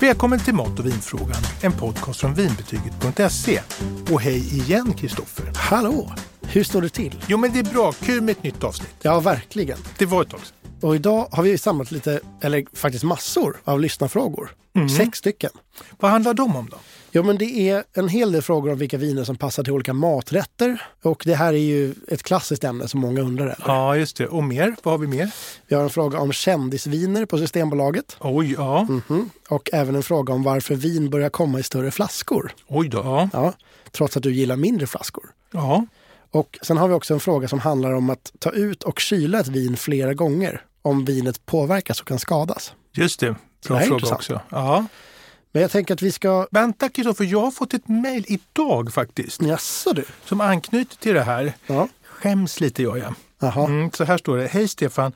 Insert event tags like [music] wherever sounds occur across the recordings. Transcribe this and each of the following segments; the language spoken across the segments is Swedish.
Välkommen till Mat och vinfrågan, en podcast från vinbetyget.se. Och hej igen Kristoffer. Hallå! Hur står det till? Jo men det är bra, kul med ett nytt avsnitt. Ja, verkligen. Det var ett tag sedan. Och idag har vi samlat lite, eller faktiskt massor av lyssnarfrågor. Sex stycken. Vad handlar de om då? Jo, men det är en hel del frågor om vilka viner som passar till olika maträtter. Och det här är ju ett klassiskt ämne som många undrar över. Ja, just det. Och mer? Vad har vi mer? Vi har en fråga om kändisviner på Systembolaget. Oj, ja. Mhm. Och även en fråga om varför vin börjar komma i större flaskor. Oj då, ja. Ja, trots att du gillar mindre flaskor. Ja, Och sen har vi också en fråga som handlar om att ta ut och kyla ett vin flera gånger om vinet påverkas och kan skadas. just det. Det Bra är fråga intressant. också. Ja. Men jag tänker att vi ska... Vänta Kristoffer, jag har fått ett mejl idag faktiskt. Jaså du? Som anknyter till det här. Ja. Skäms lite gör jag. Jaha. Mm, så här står det. Hej Stefan!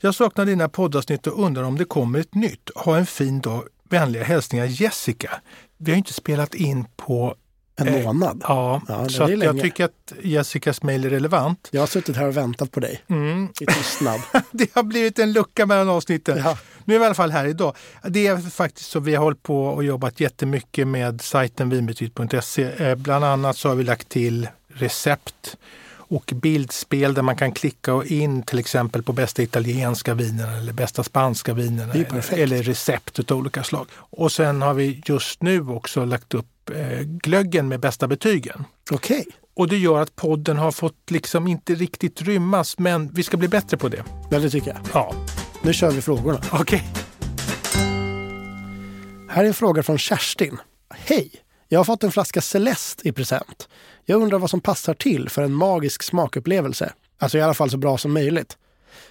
Jag saknar dina poddavsnitt och undrar om det kommer ett nytt. Ha en fin dag. Vänliga hälsningar Jessica. Vi har inte spelat in på... En Eh, månad. Ja, Ja, det så jag länge. tycker att Jessicas mejl är relevant. Jag har suttit här och väntat på dig Mm. i tystnad. [laughs] Det har blivit en lucka mellan avsnitten. Ja. Nu är vi i alla fall här idag. Det är faktiskt så vi har hållit på och jobbat jättemycket med sajten vinbetyg.se. Eh, Bland annat så har vi lagt till recept och bildspel där man kan klicka och in till exempel på bästa italienska vinerna eller bästa spanska vinerna eller, eller recept av olika slag. Och sen har vi just nu också lagt upp eh, glöggen med bästa betygen. Okej. Och det gör att podden har fått liksom inte riktigt rymmas men vi ska bli bättre på det. Ja, det tycker jag. Ja, Nu kör vi frågorna. okej. Här är en fråga från Kerstin. Hej! Jag har fått en flaska Celeste i present. Jag undrar vad som passar till för en magisk smakupplevelse. Alltså i alla fall så bra som möjligt.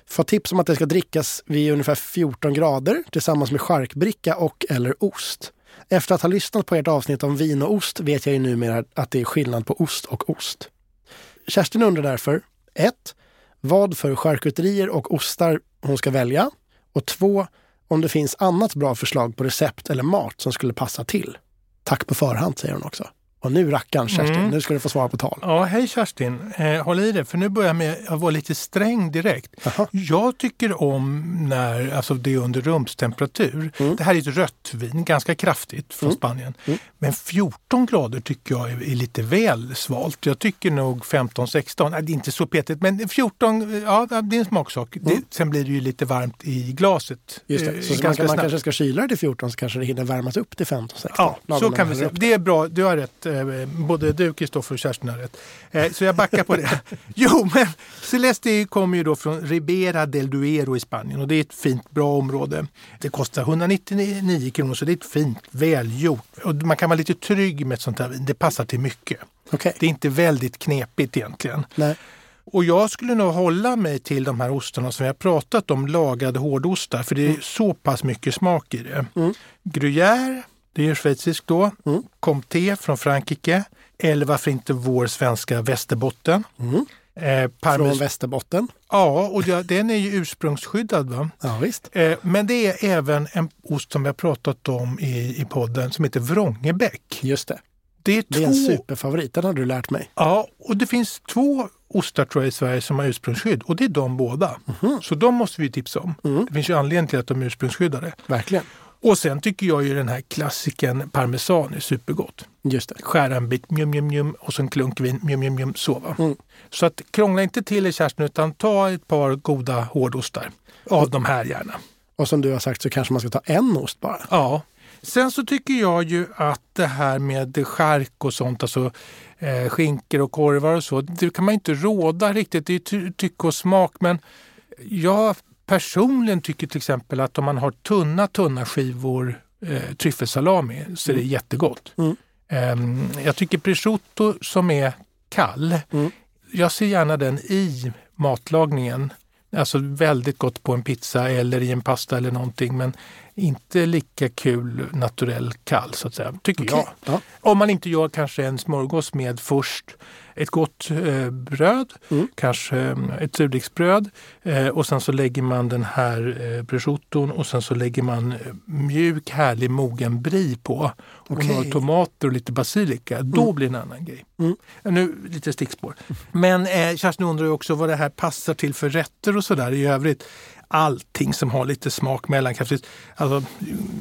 Få tips om att det ska drickas vid ungefär 14 grader tillsammans med charkbricka och eller ost. Efter att ha lyssnat på ert avsnitt om vin och ost vet jag ju numera att det är skillnad på ost och ost. Kerstin undrar därför 1. Vad för charkuterier och ostar hon ska välja. Och 2. Om det finns annat bra förslag på recept eller mat som skulle passa till. Tack på förhand, säger hon också. Och nu rackarn Kerstin, Mm. nu ska du få svara på tal. Ja, hej Kerstin. Eh, håll i det, för nu börjar jag med att vara lite sträng direkt. Jaha. Jag tycker om när alltså det är under rumstemperatur. Mm. Det här är ett rött vin, ganska kraftigt från Mm. Spanien. Mm. Men 14 grader tycker jag är, är lite väl svalt. Jag tycker nog 15-16, nej, det är inte så petigt, men 14, ja det är en smaksak. Det, sen blir det ju lite varmt i glaset. Mm. Just eh, det. Så man, ganska kan, man snabbt. kanske ska kyla det till 14 så kanske det hinner värmas upp till 15-16. Ja, så kan vi säga. man Det är bra, du har rätt. Eh, Både du, Kristoffer och Kerstin har rätt. Eh, Så jag backar på det. [laughs] Jo, men Celeste kommer ju då från Ribera del Duero i Spanien och det är ett fint, bra område. Det kostar 199 kronor så det är ett fint, välgjort. Och man kan vara lite trygg med ett sånt här vin. Det passar till mycket. Okej. Det är inte väldigt knepigt egentligen. Nej. Och jag skulle nog hålla mig till de här ostarna som vi har pratat om, lagade hårdostar, för det är så pass mycket smak i det. Mm. Gruyère, det är schweiziskt då. Mm. Comté från Frankrike. Eller varför inte vår svenska Västerbotten. Mm. Eh, parmes- Från Västerbotten. Ja, och det- den är ju ursprungsskyddad. Va? Ja, visst. Eh, men det är även en ost som vi har pratat om i, i podden som heter Vrångebäck. Just det. Det är, Det är två, en superfavorit. Den har du lärt mig. Ja, och det finns två ostar tror jag i Sverige som har ursprungsskydd och det är de båda. Mhm. Så de måste vi tipsa om. Mm. Det finns ju anledning till att de är ursprungsskyddade. Verkligen. Och sen tycker jag ju den här klassiken parmesan är supergott. Just det. Skära en bit, mjum, mjum, mjum och så en klunk vin, mjum, mjum, mjum, så va. Mm. Så att krångla inte till er Kerstin utan ta ett par goda hårdostar. Av de här gärna. Och som du har sagt så kanske man ska ta en ost bara. Ja. Sen så tycker jag ju att det här med chark och sånt, alltså eh, skinkor och korvar och så, det kan man inte råda riktigt. Det är ty- tycke och smak. Men jag personligen tycker till exempel att om man har tunna, tunna skivor eh, tryffelsalami så är det jättegott. Mm. Ehm, jag tycker prosciutto som är kall, Mm. jag ser gärna den i matlagningen. Alltså väldigt gott på en pizza eller i en pasta eller någonting men inte lika kul naturell kall så att säga, tycker Okej. jag. Ja. Om man inte gör kanske en smörgås med först ett gott eh, bröd, Mm. kanske eh, ett surdegsbröd eh, och sen så lägger man den här eh, prosciutton och sen så lägger man eh, mjuk härlig mogen brie på och Okej. några tomater och lite basilika. Då blir det en annan grej. Mm. Nu lite stickspår. Men eh, Kerstin undrar också vad det här passar till för rätter och sådär i övrigt. Allting som har lite smak mellankraftigt. Alltså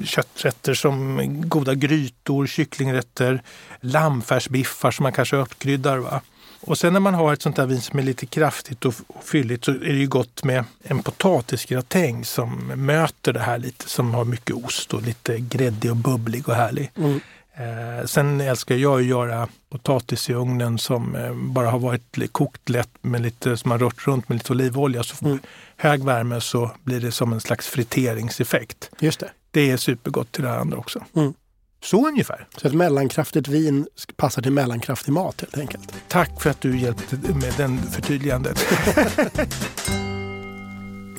kötträtter som goda grytor, kycklingrätter, lammfärsbiffar som man kanske uppkryddar. Va? Och sen när man har ett sånt där vin som är lite kraftigt och fylligt så är det ju gott med en potatisgratäng som möter det här lite, som har mycket ost och lite gräddig och bubblig och härlig. Mm. Eh, sen älskar jag att göra potatis i ugnen som eh, bara har varit kokt lätt med lite, som har rört runt med lite olivolja. Så mm. Hög värme så blir det som en slags friteringseffekt. Just det. Det är supergott till det andra också. Mm. Så ungefär. Så ett mellankraftigt vin passar till mellankraftig mat helt enkelt. Tack för att du hjälpte med den förtydligandet. [laughs]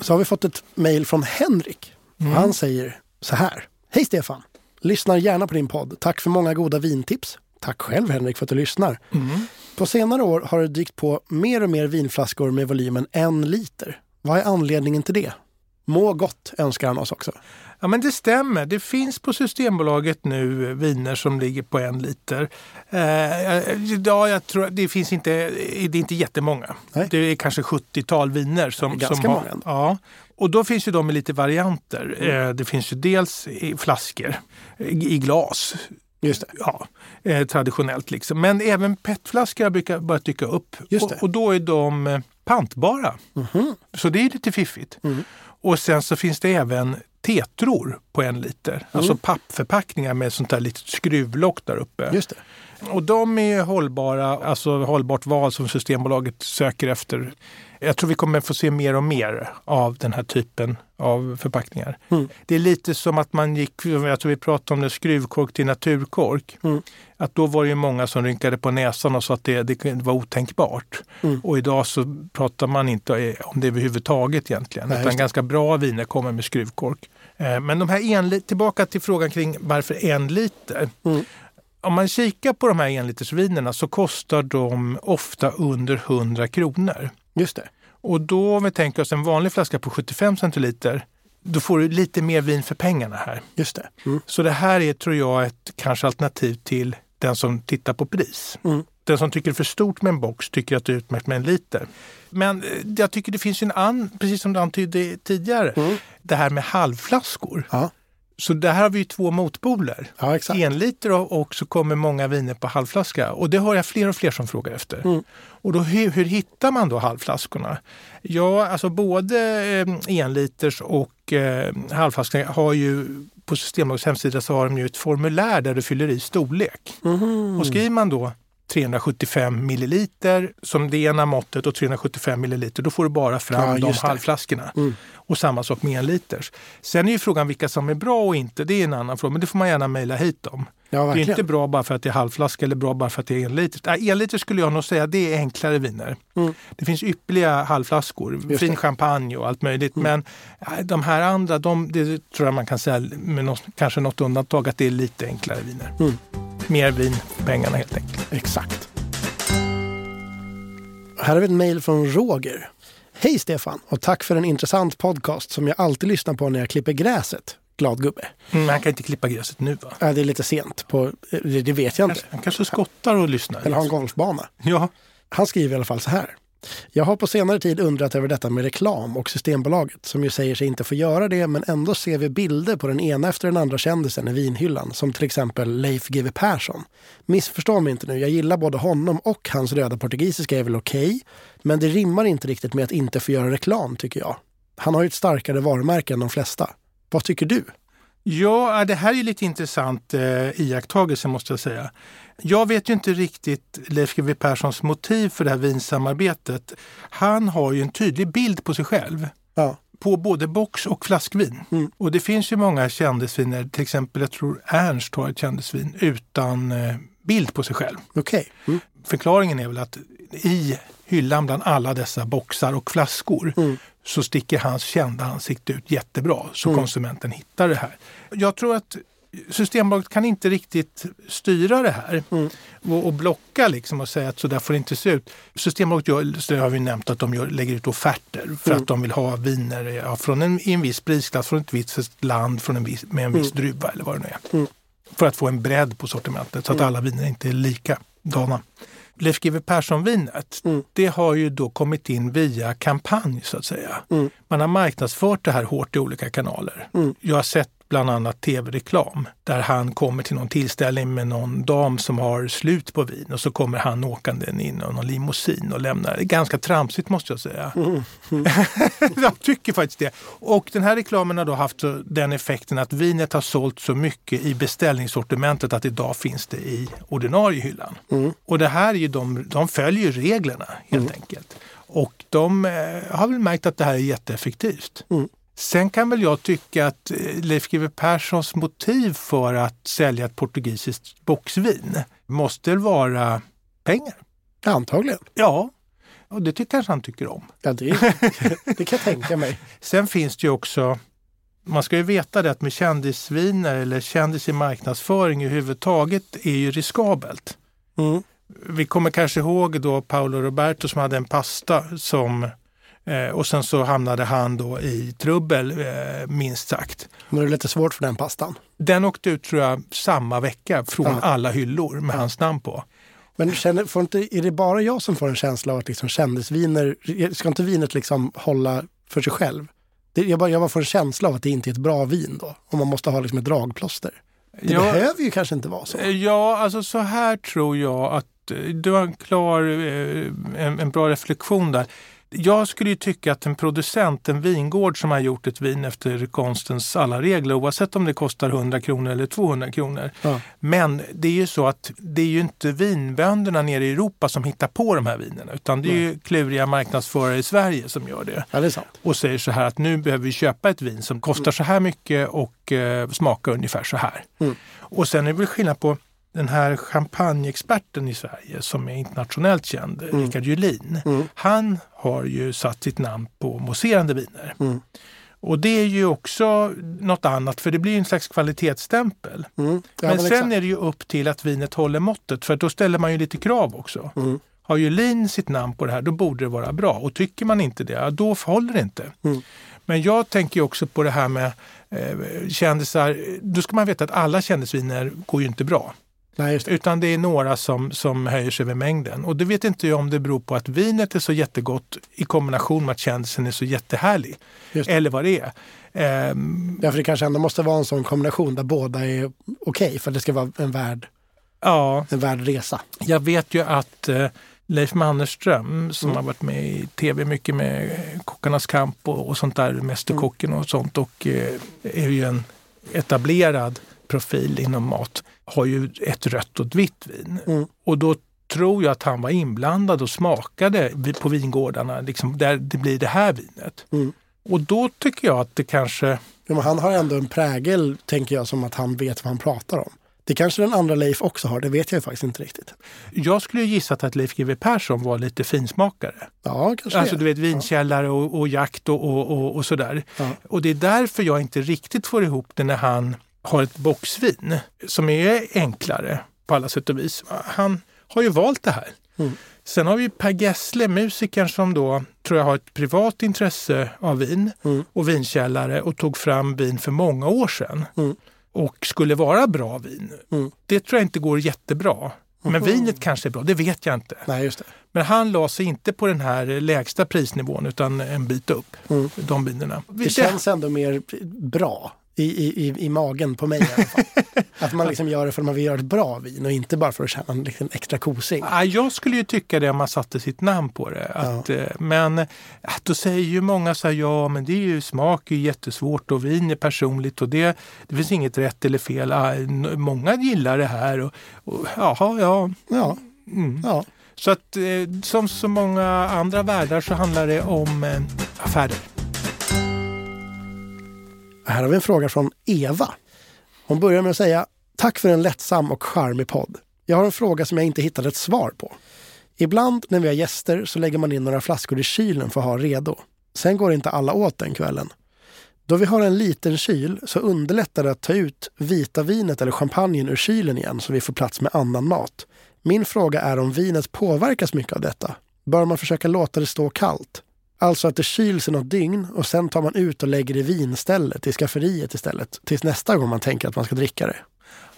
så har vi fått ett mejl från Henrik. Mm. Han säger så här. Hej Stefan! Lyssnar gärna på din podd. Tack för många goda vintips. Tack själv Henrik för att du lyssnar. Mm. På senare år har det dykt på mer och mer vinflaskor med volymen en liter. Vad är anledningen till det? Må gott önskar han oss också. Ja men det stämmer. Det finns på Systembolaget nu viner som ligger på en liter. Eh, ja, jag tror, det finns inte, det är inte jättemånga. Nej. Det är kanske 70-tal viner. Som, det är ganska som många. Har, ja. Och då finns ju de i lite varianter. Mm. Eh, det finns ju dels i flaskor, i glas. Just det. Ja, eh, traditionellt liksom. Men även petflaskor brukar börja dyka upp. Just det. Och, och då är de eh, pantbara. Mm. Så det är lite fiffigt. Mm. Och sen så finns det även tetror på en liter. Mm. Alltså pappförpackningar med sånt där litet skruvlock där uppe. Just det. Och de är hållbara, alltså hållbart val som Systembolaget söker efter. Jag tror vi kommer få se mer och mer av den här typen av förpackningar. Mm. Det är lite som att man gick, jag tror vi pratade om det, skruvkork till naturkork. Mm. Att då var det ju många som rynkade på näsan och sa att det, det var otänkbart. Mm. Och idag så pratar man inte om det överhuvudtaget egentligen. Nej, utan ganska bra viner kommer med skruvkork. Eh, men de här en, tillbaka till frågan kring varför en liter. Mm om man kikar på de här enlitersvinerna så kostar de ofta under 100 kronor. Just det. Och då om vi tänker oss en vanlig flaska på 75 centiliter, då får du lite mer vin för pengarna här. Just det. Mm. Så det här är, tror jag, ett kanske alternativ till den som tittar på pris. Mm. Den som tycker det är för stort med en box tycker att det är utmärkt med en liter. Men eh, jag tycker det finns en annan, precis som du antydde tidigare, mm. det här med halvflaskor. Ja. Så där har vi två motpoler. Ja, exakt. En liter och, och så kommer många viner på halvflaska. Och det har jag fler och fler som frågar efter. Mm. Och då, hur, hur, hittar man då halvflaskorna? Ja, alltså både eh, enliters och eh, halvflaskorna har ju på Systembolagets hemsida så har de ju ett formulär där du fyller i storlek. Mm. Och skriver man då 375 milliliter som det ena måttet och 375 milliliter, då får du bara fram ja, de halvflaskorna. Mm. Och samma sak med en liters. Sen är ju frågan vilka som är bra och inte, det är en annan fråga, men det får man gärna mejla hit om. Ja, det är inte bra bara för att det är halvflaska eller bra bara för att det är en liter. Äh, en liter skulle jag nog säga, det är enklare viner. Mm. Det finns ypperliga halvflaskor, fin champagne och allt möjligt. Mm. Men äh, de här andra, de, det tror jag man kan säga med något, kanske något undantag, att det är lite enklare viner. Mm. Mer vin för pengarna helt enkelt. Exakt. Här har vi ett mejl från Roger. Hej Stefan och tack för en intressant podcast som jag alltid lyssnar på när jag klipper gräset. Glad gubbe. Mm, han kan inte klippa gräset nu va? Ja, det är lite sent. På, det, vet jag inte. Han kanske skottar och lyssnar. Eller har en golfbana. Ja. Han skriver i alla fall så här. Jag har på senare tid undrat över detta med reklam och Systembolaget som ju säger sig inte få göra det men ändå ser vi bilder på den ena efter den andra kändisen i vinhyllan som till exempel Leif GW Persson. Missförstå mig inte nu, jag gillar både honom och hans röda portugisiska är väl okej okay, men det rimmar inte riktigt med att inte få göra reklam tycker jag. Han har ju ett starkare varumärke än de flesta. Vad tycker du? Ja, det här är lite intressant eh, iakttagelse måste jag säga. Jag vet ju inte riktigt Leif GW Perssons motiv för det här vinsamarbetet. Han har ju en tydlig bild på sig själv. Ja. På både box och flaskvin. Mm. Och det finns ju många kändisviner, till exempel jag tror Ernst har ett kändisvin utan eh, bild på sig själv. Okay. Mm. Förklaringen är väl att i hyllan bland alla dessa boxar och flaskor mm. så sticker hans kända ansikte ut jättebra så mm. konsumenten hittar det här. Jag tror att Systembolaget kan inte riktigt styra det här mm. och, och, blocka liksom och säga att så där får det inte se ut. Systembolaget gör, det har vi nämnt, att de gör, lägger ut offerter för mm. att de vill ha viner ja, från en, i en viss prisklass, från ett visst land, från en viss, med en viss mm. druva eller vad det nu är. Mm. För att få en bredd på sortimentet så att mm. alla viner inte är likadana. Leif GW Persson-vinet, Mm. det har ju då kommit in via kampanj så att säga. Mm. Man har marknadsfört det här hårt i olika kanaler. Mm. Jag har sett bland annat tv-reklam där han kommer till någon tillställning med någon dam som har slut på vin och så kommer han åkande in i någon limousin och lämnar. Det är ganska tramsigt måste jag säga. Mm. [laughs] [laughs] jag tycker faktiskt det. Och den här reklamen har då haft den effekten att vinet har sålt så mycket i beställningssortimentet att idag finns det i ordinarie hyllan. Mm. Och det här är ju de, de följer reglerna helt enkelt. Och de eh, har väl märkt att det här är jätteeffektivt. Mm. Sen kan väl jag tycka att eh, Leif GW Perssons motiv för att sälja ett portugisiskt boxvin måste vara pengar. Antagligen. Ja, och det tycker kanske han tycker om. Ja, det, det kan jag tänka mig. [laughs] Sen finns det ju också, man ska ju veta det att med kändisviner eller kändis i marknadsföring överhuvudtaget är ju riskabelt. Mm. Vi kommer kanske ihåg då Paolo Roberto som hade en pasta som eh, och sen så hamnade han då i trubbel eh, minst sagt. Men det är lite svårt för den pastan. Den åkte ut tror jag samma vecka från Ja. alla hyllor med hans namn på. Men känner, får inte, är det bara jag som får en känsla av att liksom kändisviner, ska inte vinet liksom hålla för sig själv? Det, jag, bara, jag bara får en känsla av att det inte är ett bra vin då. Och man måste ha liksom ett dragplåster. Det Ja. behöver ju kanske inte vara så. Eh, Ja, alltså så här tror jag att du har en klar, en, en bra reflektion där. Jag skulle ju tycka att en producent, en vingård som har gjort ett vin efter konstens alla regler, oavsett om det kostar 100 kronor eller 200 kronor. Ja. Men det är ju så att det är ju inte vinbönderna nere i Europa som hittar på de här vinerna, utan det är ju kluriga marknadsförare i Sverige som gör det ja, det och säger så här att nu behöver vi köpa ett vin som kostar så här mycket och eh, smakar ungefär så här. Mm. Och sen är det väl skillnad på den här champagneexperten i Sverige som är internationellt känd, Mm. Rickard Julin. Mm. Han har ju satt sitt namn på mousserande viner. Mm. Och det är ju också något annat för det blir en slags kvalitetsstämpel. Mm. Ja, men sen exakt. är det ju upp till att vinet håller måttet för då ställer man ju lite krav också. Mm. Har Julin sitt namn på det här, då borde det vara bra. Och tycker man inte det, då håller det inte. Mm. Men jag tänker också på det här med eh, kändisar. Då ska man veta att alla kändisviner går ju inte bra. Nej, det. Utan det är några som, som höjer sig över mängden. Och det vet inte jag om det beror på att vinet är så jättegott i kombination med att kändisen är så jättehärlig. Eller vad det är. Ehm, Ja, för det kanske ändå måste vara en sån kombination där båda är okej för att det ska vara en värd, ja, en värd resa. Jag vet ju att eh, Leif Mannerström som Mm. har varit med i tv mycket med Kockarnas kamp och, och sånt där, Mästerkocken och sånt och eh, är ju en etablerad profil inom mat, har ju ett rött och ett vitt vin. Mm. Och då tror jag att han var inblandad och smakade på vingårdarna, liksom, där det blir det här vinet. Mm. Och då tycker jag att det kanske Ja, han har ändå en prägel, tänker jag, som att han vet vad han pratar om. Det kanske den andra Leif också har, det vet jag faktiskt inte riktigt. Jag skulle ju gissat att Leif GW Persson var lite finsmakare. Ja, kanske Alltså du vet vinkällare och, och jakt och, och, och, och sådär. Ja. Och det är därför jag inte riktigt får ihop det när han har ett boxvin som är enklare på alla sätt och vis. Han har ju valt det här. Mm. Sen har vi Per Gessle, musikern som då tror jag har ett privat intresse av vin Mm. och vinkällare och tog fram vin för många år sedan. Mm. Och skulle vara bra vin. Mm. Det tror jag inte går jättebra. Men Mhm. vinet kanske är bra, det vet jag inte. Nej. Men han la sig inte på den här lägsta prisnivån utan en bit upp, Mm. de vinerna. Det känns ändå mer bra i, i, i, i magen på mig i alla fall. [laughs] att man liksom gör det för att man vill göra ett bra vin och inte bara för att känna en liten extra kosing. Ja, jag skulle ju tycka det om man satte sitt namn på det. Att, eh, Men eh, då säger ju många så här, ja men det är ju smak är ju jättesvårt och vin är personligt och det, det finns inget rätt eller fel. Ah, Många gillar det här. Och, och, jaha, ja. Ja, Mm. ja. Så att eh, som så många andra världar så handlar det om eh, affärer. Här har vi en fråga från Eva. Hon börjar med att säga Tack för en lättsam och charmig podd. Jag har en fråga som jag inte hittade ett svar på. Ibland när vi har gäster så lägger man in några flaskor i kylen för att ha redo. Sen går inte alla åt den kvällen. Då vi har en liten kyl så underlättar det att ta ut vita vinet eller champagnen ur kylen igen så vi får plats med annan mat. Min fråga är om vinet påverkas mycket av detta. Bör man försöka låta det stå kallt? Alltså att det kyls i något dygn och sen tar man ut och lägger i vinstället, i skafferiet istället, tills nästa gång man tänker att man ska dricka det.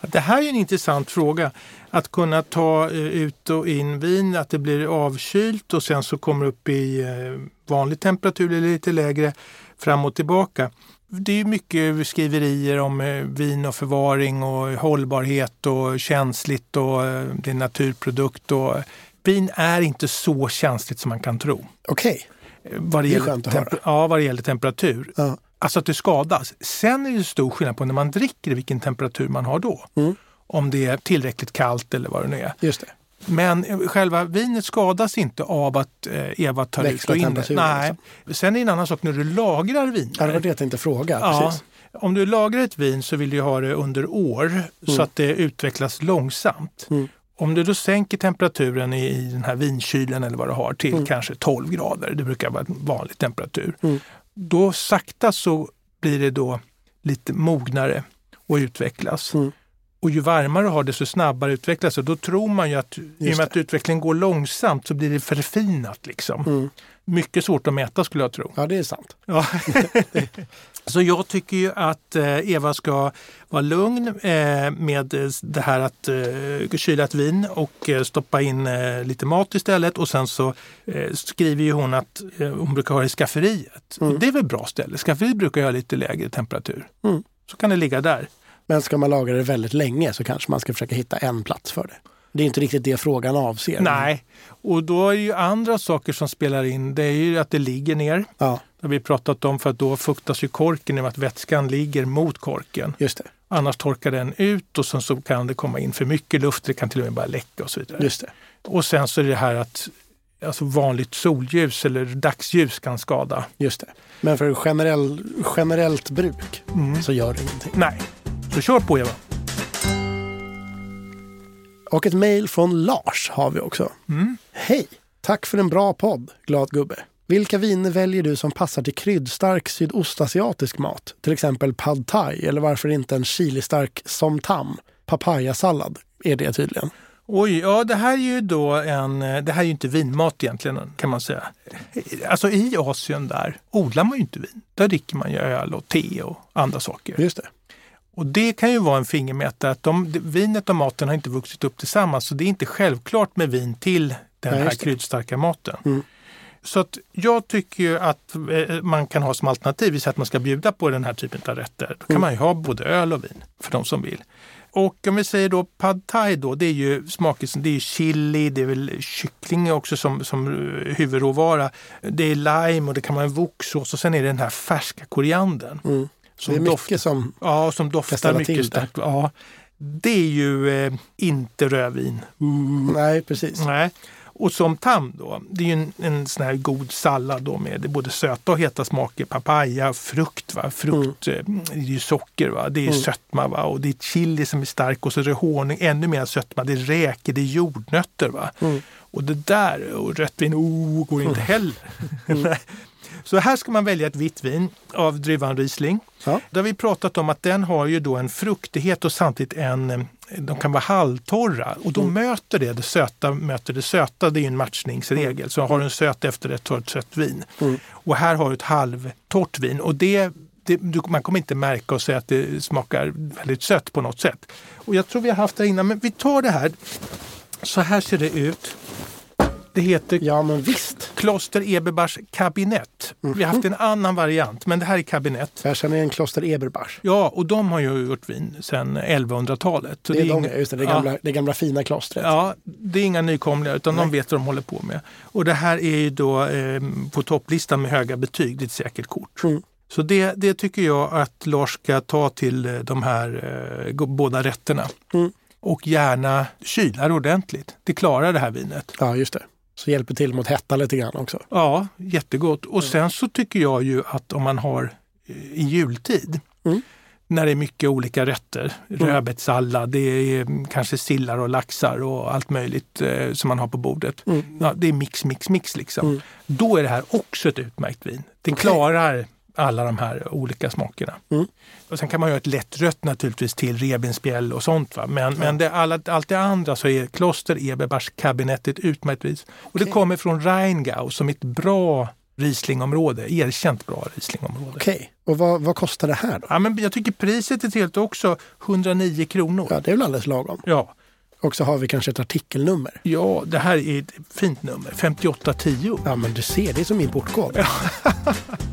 Det här är en intressant fråga. Att kunna ta eh, ut och in vin, att det blir avkylt och sen så kommer upp i eh, vanlig temperatur eller lite lägre fram och tillbaka. Det är mycket skriverier om eh, vin och förvaring och hållbarhet och känsligt och det är naturprodukt. Och vin är inte så känsligt som man kan tro. Okej, Vad det, Det gäller höra. ja, vad det gäller temperatur. ja. Alltså att det skadas. Sen är det stor skillnad på när man dricker vilken temperatur man har då. Mm. Om det är tillräckligt kallt eller vad det nu är. just det. Men eh, själva vinet skadas inte av att eh, Eva tar Växla ut och in det. Nej. Sen är det en annan sak när du lagrar. Ja, det var det jag tänkte fråga. Ja. Precis. Om du lagrar ett vin så vill du ha det under år så att det utvecklas långsamt. Mm. Om du då sänker temperaturen i, i den här vinkylen eller vad du har till kanske 12 grader, det brukar vara en vanlig temperatur. Mm. Då sakta så blir det då lite mognare och utvecklas. Mm. Och ju varmare du har det så snabbare utvecklas det. Då tror man ju att i och Just med att utvecklingen går långsamt så blir det förfinat. Liksom. Mm. Mycket svårt att mäta skulle jag tro. Ja, det är sant. [laughs] Ja. Så jag tycker ju att eh, Eva ska vara lugn eh, med eh, det här att kyla ett vin och stoppa in lite mat istället. Och sen så skriver ju hon att hon brukar ha det i skafferiet. Och det är väl ett bra ställe. Skafferiet brukar ju ha lite lägre temperatur. Mm. Så kan det ligga där. Men ska man lagra det väldigt länge så kanske man ska försöka hitta en plats för det. Det är inte riktigt det frågan avser. Nej, och då är ju andra saker som spelar in. Det är ju att det ligger ner. Ja, Det har vi pratat om för att då fuktas ju korken i och med att vätskan ligger mot korken. just det. Annars torkar den ut och sen så kan det komma in för mycket luft. Det kan till och med bara läcka och så vidare. Just det. Och sen så är det här att alltså vanligt solljus eller dagsljus kan skada. Just det. Men för generell, generellt bruk Mm. så gör det ingenting. Nej, så kör på Eva. Och ett mejl från Lars har vi också. Mm. Hej! Tack för en bra podd, glad gubbe. Vilka viner väljer du som passar till kryddstark sydostasiatisk mat? Till exempel pad thai eller varför inte en chilistark som tam? Papayasallad är det tydligen. Oj, ja det här är ju då en, det här är ju inte vinmat egentligen kan man säga. Alltså i Asien där odlar man ju inte vin. Där dricker man ju öl och te och andra saker. Just det. Och det kan ju vara en fingermätare att de, vinet och maten har inte vuxit upp tillsammans så det är inte självklart med vin till den Nej, här kryddstarka maten. Mm. Så att jag tycker ju att eh, man kan ha som alternativ, att man ska bjuda på den här typen av rätter. Då kan Mm. man ju ha både öl och vin för de som vill. Och om vi säger då pad thai då, det är ju smakelsen, det är chili, det är väl kyckling också som, som eh, huvudråvara. Det är lime och det kan vara en voksås och sen är det den här färska koriandern. Mm. Som det är mycket som... Ja, som doftar mycket starkt. Ja, det är ju eh, inte rödvin. Nej, precis. Nej. Och som tam då, det är ju en, en sån här god sallad då med både söta och heta smaker. Papaya, frukt, va? frukt, eh, det är ju socker, va? det är Mm. sötma va? och det är chili som är stark och så är det honung, ännu mer sötma. Det är räkor, det är jordnötter. Va? Mm. Och det där, och rött vin, oh, går inte heller. [laughs] Så här ska man välja ett vitt vin av druvan Riesling. Ja. Har vi pratat om att den har ju då en fruktighet och samtidigt en, eh, de kan vara halvtorra och då möter det det söta möter det söta. Det är en matchningsregel. Så har du en söt du ett sött vin. Mm. Och här har du ett halvtorrt vin och det, det man kommer inte märka och säga att det smakar väldigt sött på något sätt. Och jag tror vi har haft det innan, men vi tar det här. Så här ser det ut. Det heter Ja, men visst. Kloster Eberbars kabinett. Vi har haft en annan variant, men det här är kabinett. Jag känner igen Kloster Eberbach. Ja, och de har ju gjort vin sedan 1100-talet. Så Det är, de, inga- just det, det, Ja. gamla, det gamla fina klostret. Ja, det är inga nykomlingar utan de vet vad de håller på med. Och det här är ju då eh, på topplistan med höga betyg, det är ett säkert kort. Mm. Så det, det tycker jag att Lars ska ta till eh, de här eh, båda rätterna. Mm. Och gärna kyla det ordentligt. Det klarar det här vinet. Ja, just det. Så hjälper till mot hetta lite grann också. Ja, jättegott. Och sen så tycker jag ju att om man har eh, i jultid Mm. när det är mycket olika rätter, rödbetssallad, det är mm, kanske sillar och laxar och allt möjligt eh, som man har på bordet. Mm. Ja, det är mix, mix, mix liksom. Mm. Då är det här också ett utmärkt vin. Det Okej. klarar alla de här olika smakerna. Mm. Och sen kan man göra ett lättrött naturligtvis till revbensspjäll och sånt. Va? Men, men det, alla, allt det andra så är Kloster Eberbars kabinett ett utmärkt vis. Och det kommer från Rheingau som ett bra Rieslingområde, erkänt bra Rieslingområde. Okej, och vad, vad kostar det här då? Ja, men jag tycker priset är trevligt också, 109 kronor. Ja, det är väl alldeles lagom. Ja. Och så har vi kanske ett artikelnummer. ja, det här är ett fint nummer, 5810. Ja, men du ser, det är som min portkod. [laughs] [laughs]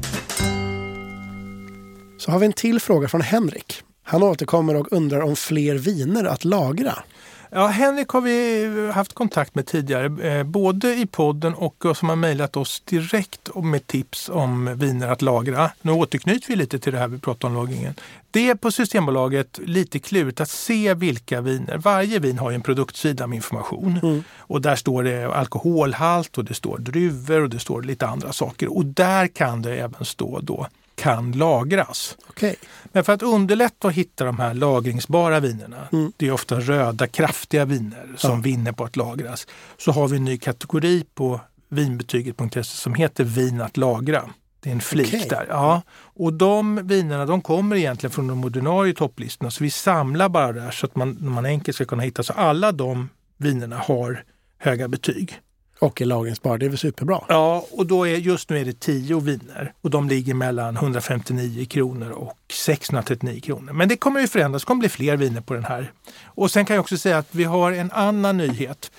så har vi en till fråga från Henrik. Han återkommer och undrar om fler viner att lagra. Ja, Henrik har vi haft kontakt med tidigare, eh, både i podden och som har mejlat oss direkt med tips om viner att lagra. Nu återknyter vi lite till det här vi pratade om lagringen. Det är på Systembolaget lite klurigt att se vilka viner. Varje vin har ju en produktsida med information och där står det alkoholhalt och det står druvor och det står lite andra saker och där kan det även stå då kan lagras. Okej, Men för att underlätta att hitta de här lagringsbara vinerna, det är ofta röda kraftiga viner som vinner på att lagras, så har vi en ny kategori på vinbetyget.se som heter vin att lagra. Det är en flik Okej. där. Ja. Och de vinerna de kommer egentligen från de ordinarie topplistorna så vi samlar bara där så att man, man enkelt ska kunna hitta. Så alla de vinerna har höga betyg. Och är lagringsbar. Det är väl superbra. Ja, och då är, just nu är det 10 viner och de ligger mellan 159 kronor och 639 kronor. Men det kommer ju förändras, det kommer bli fler viner på den här. Och sen kan jag också säga att vi har en annan nyhet.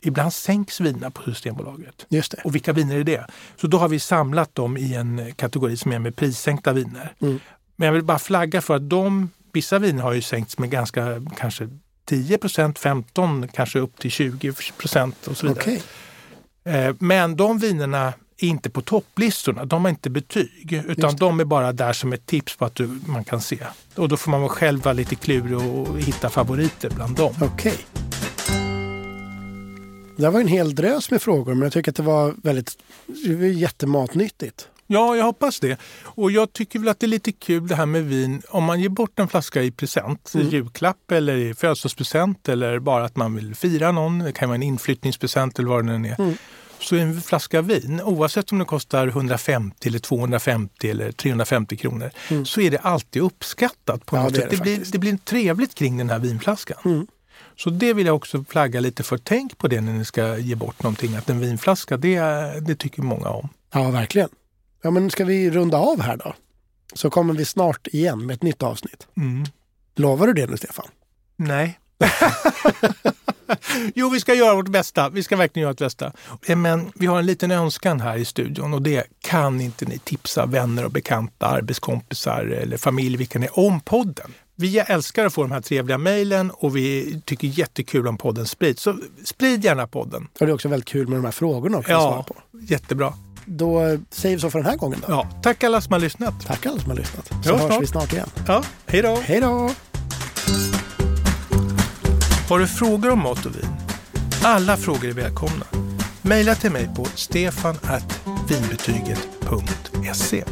Ibland sänks vinerna på Systembolaget. Just det. Och vilka viner är det? Så då har vi samlat dem i en kategori som är med prissänkta viner. Mm. Men jag vill bara flagga för att de, vissa viner har ju sänkts med ganska kanske 10% 15 kanske upp till 20 och så vidare. Okej. Eh, Men de vinerna är inte på topplistorna. De har inte betyg, utan de är bara där som ett tips på att du, man kan se. Och då får man själv vara lite klurig och hitta favoriter bland dem. Okej. Det var en hel drös med frågor, men jag tycker att det var väldigt det var jättematnyttigt. Ja, jag hoppas det. Och jag tycker väl att det är lite kul det här med vin. Om man ger bort en flaska i present, i julklapp eller i födelsedagspresent eller bara att man vill fira någon, det kan vara en inflyttningspresent eller vad det nu är. Så en flaska vin, oavsett om det kostar 150 eller 250 eller 350 kronor, så är det alltid uppskattat på Ja, något det sätt. det Det, blir, det blir trevligt kring den här vinflaskan. Så det vill jag också flagga lite för. Tänk på det när ni ska ge bort någonting, att en vinflaska, det, det tycker många om. Ja, verkligen. Ja, men ska vi runda av här då? Så kommer vi snart igen med ett nytt avsnitt. Mm. Lovar du det nu, Stefan? Nej. [laughs] jo, vi ska göra vårt bästa. Vi ska verkligen göra vårt bästa. Eh, Men vi har en liten önskan här i studion och det kan inte ni tipsa vänner och bekanta, arbetskompisar eller familj, vilka ni är, om podden? Vi älskar att få de här trevliga mejlen och vi tycker jättekul om podden sprids. Så sprid gärna podden. Och det är också väldigt kul med de här frågorna att kunna svara Ja, på. jättebra. Då säger vi så för den här gången då. Ja, tack alla som har lyssnat. Tack alla som har lyssnat. Så Ja, hörs snart. vi snart igen. Ja, hej då. Hej då! Har du frågor om mat och vin? Alla frågor är välkomna. Maila till mig på stefan.vinbetyget.se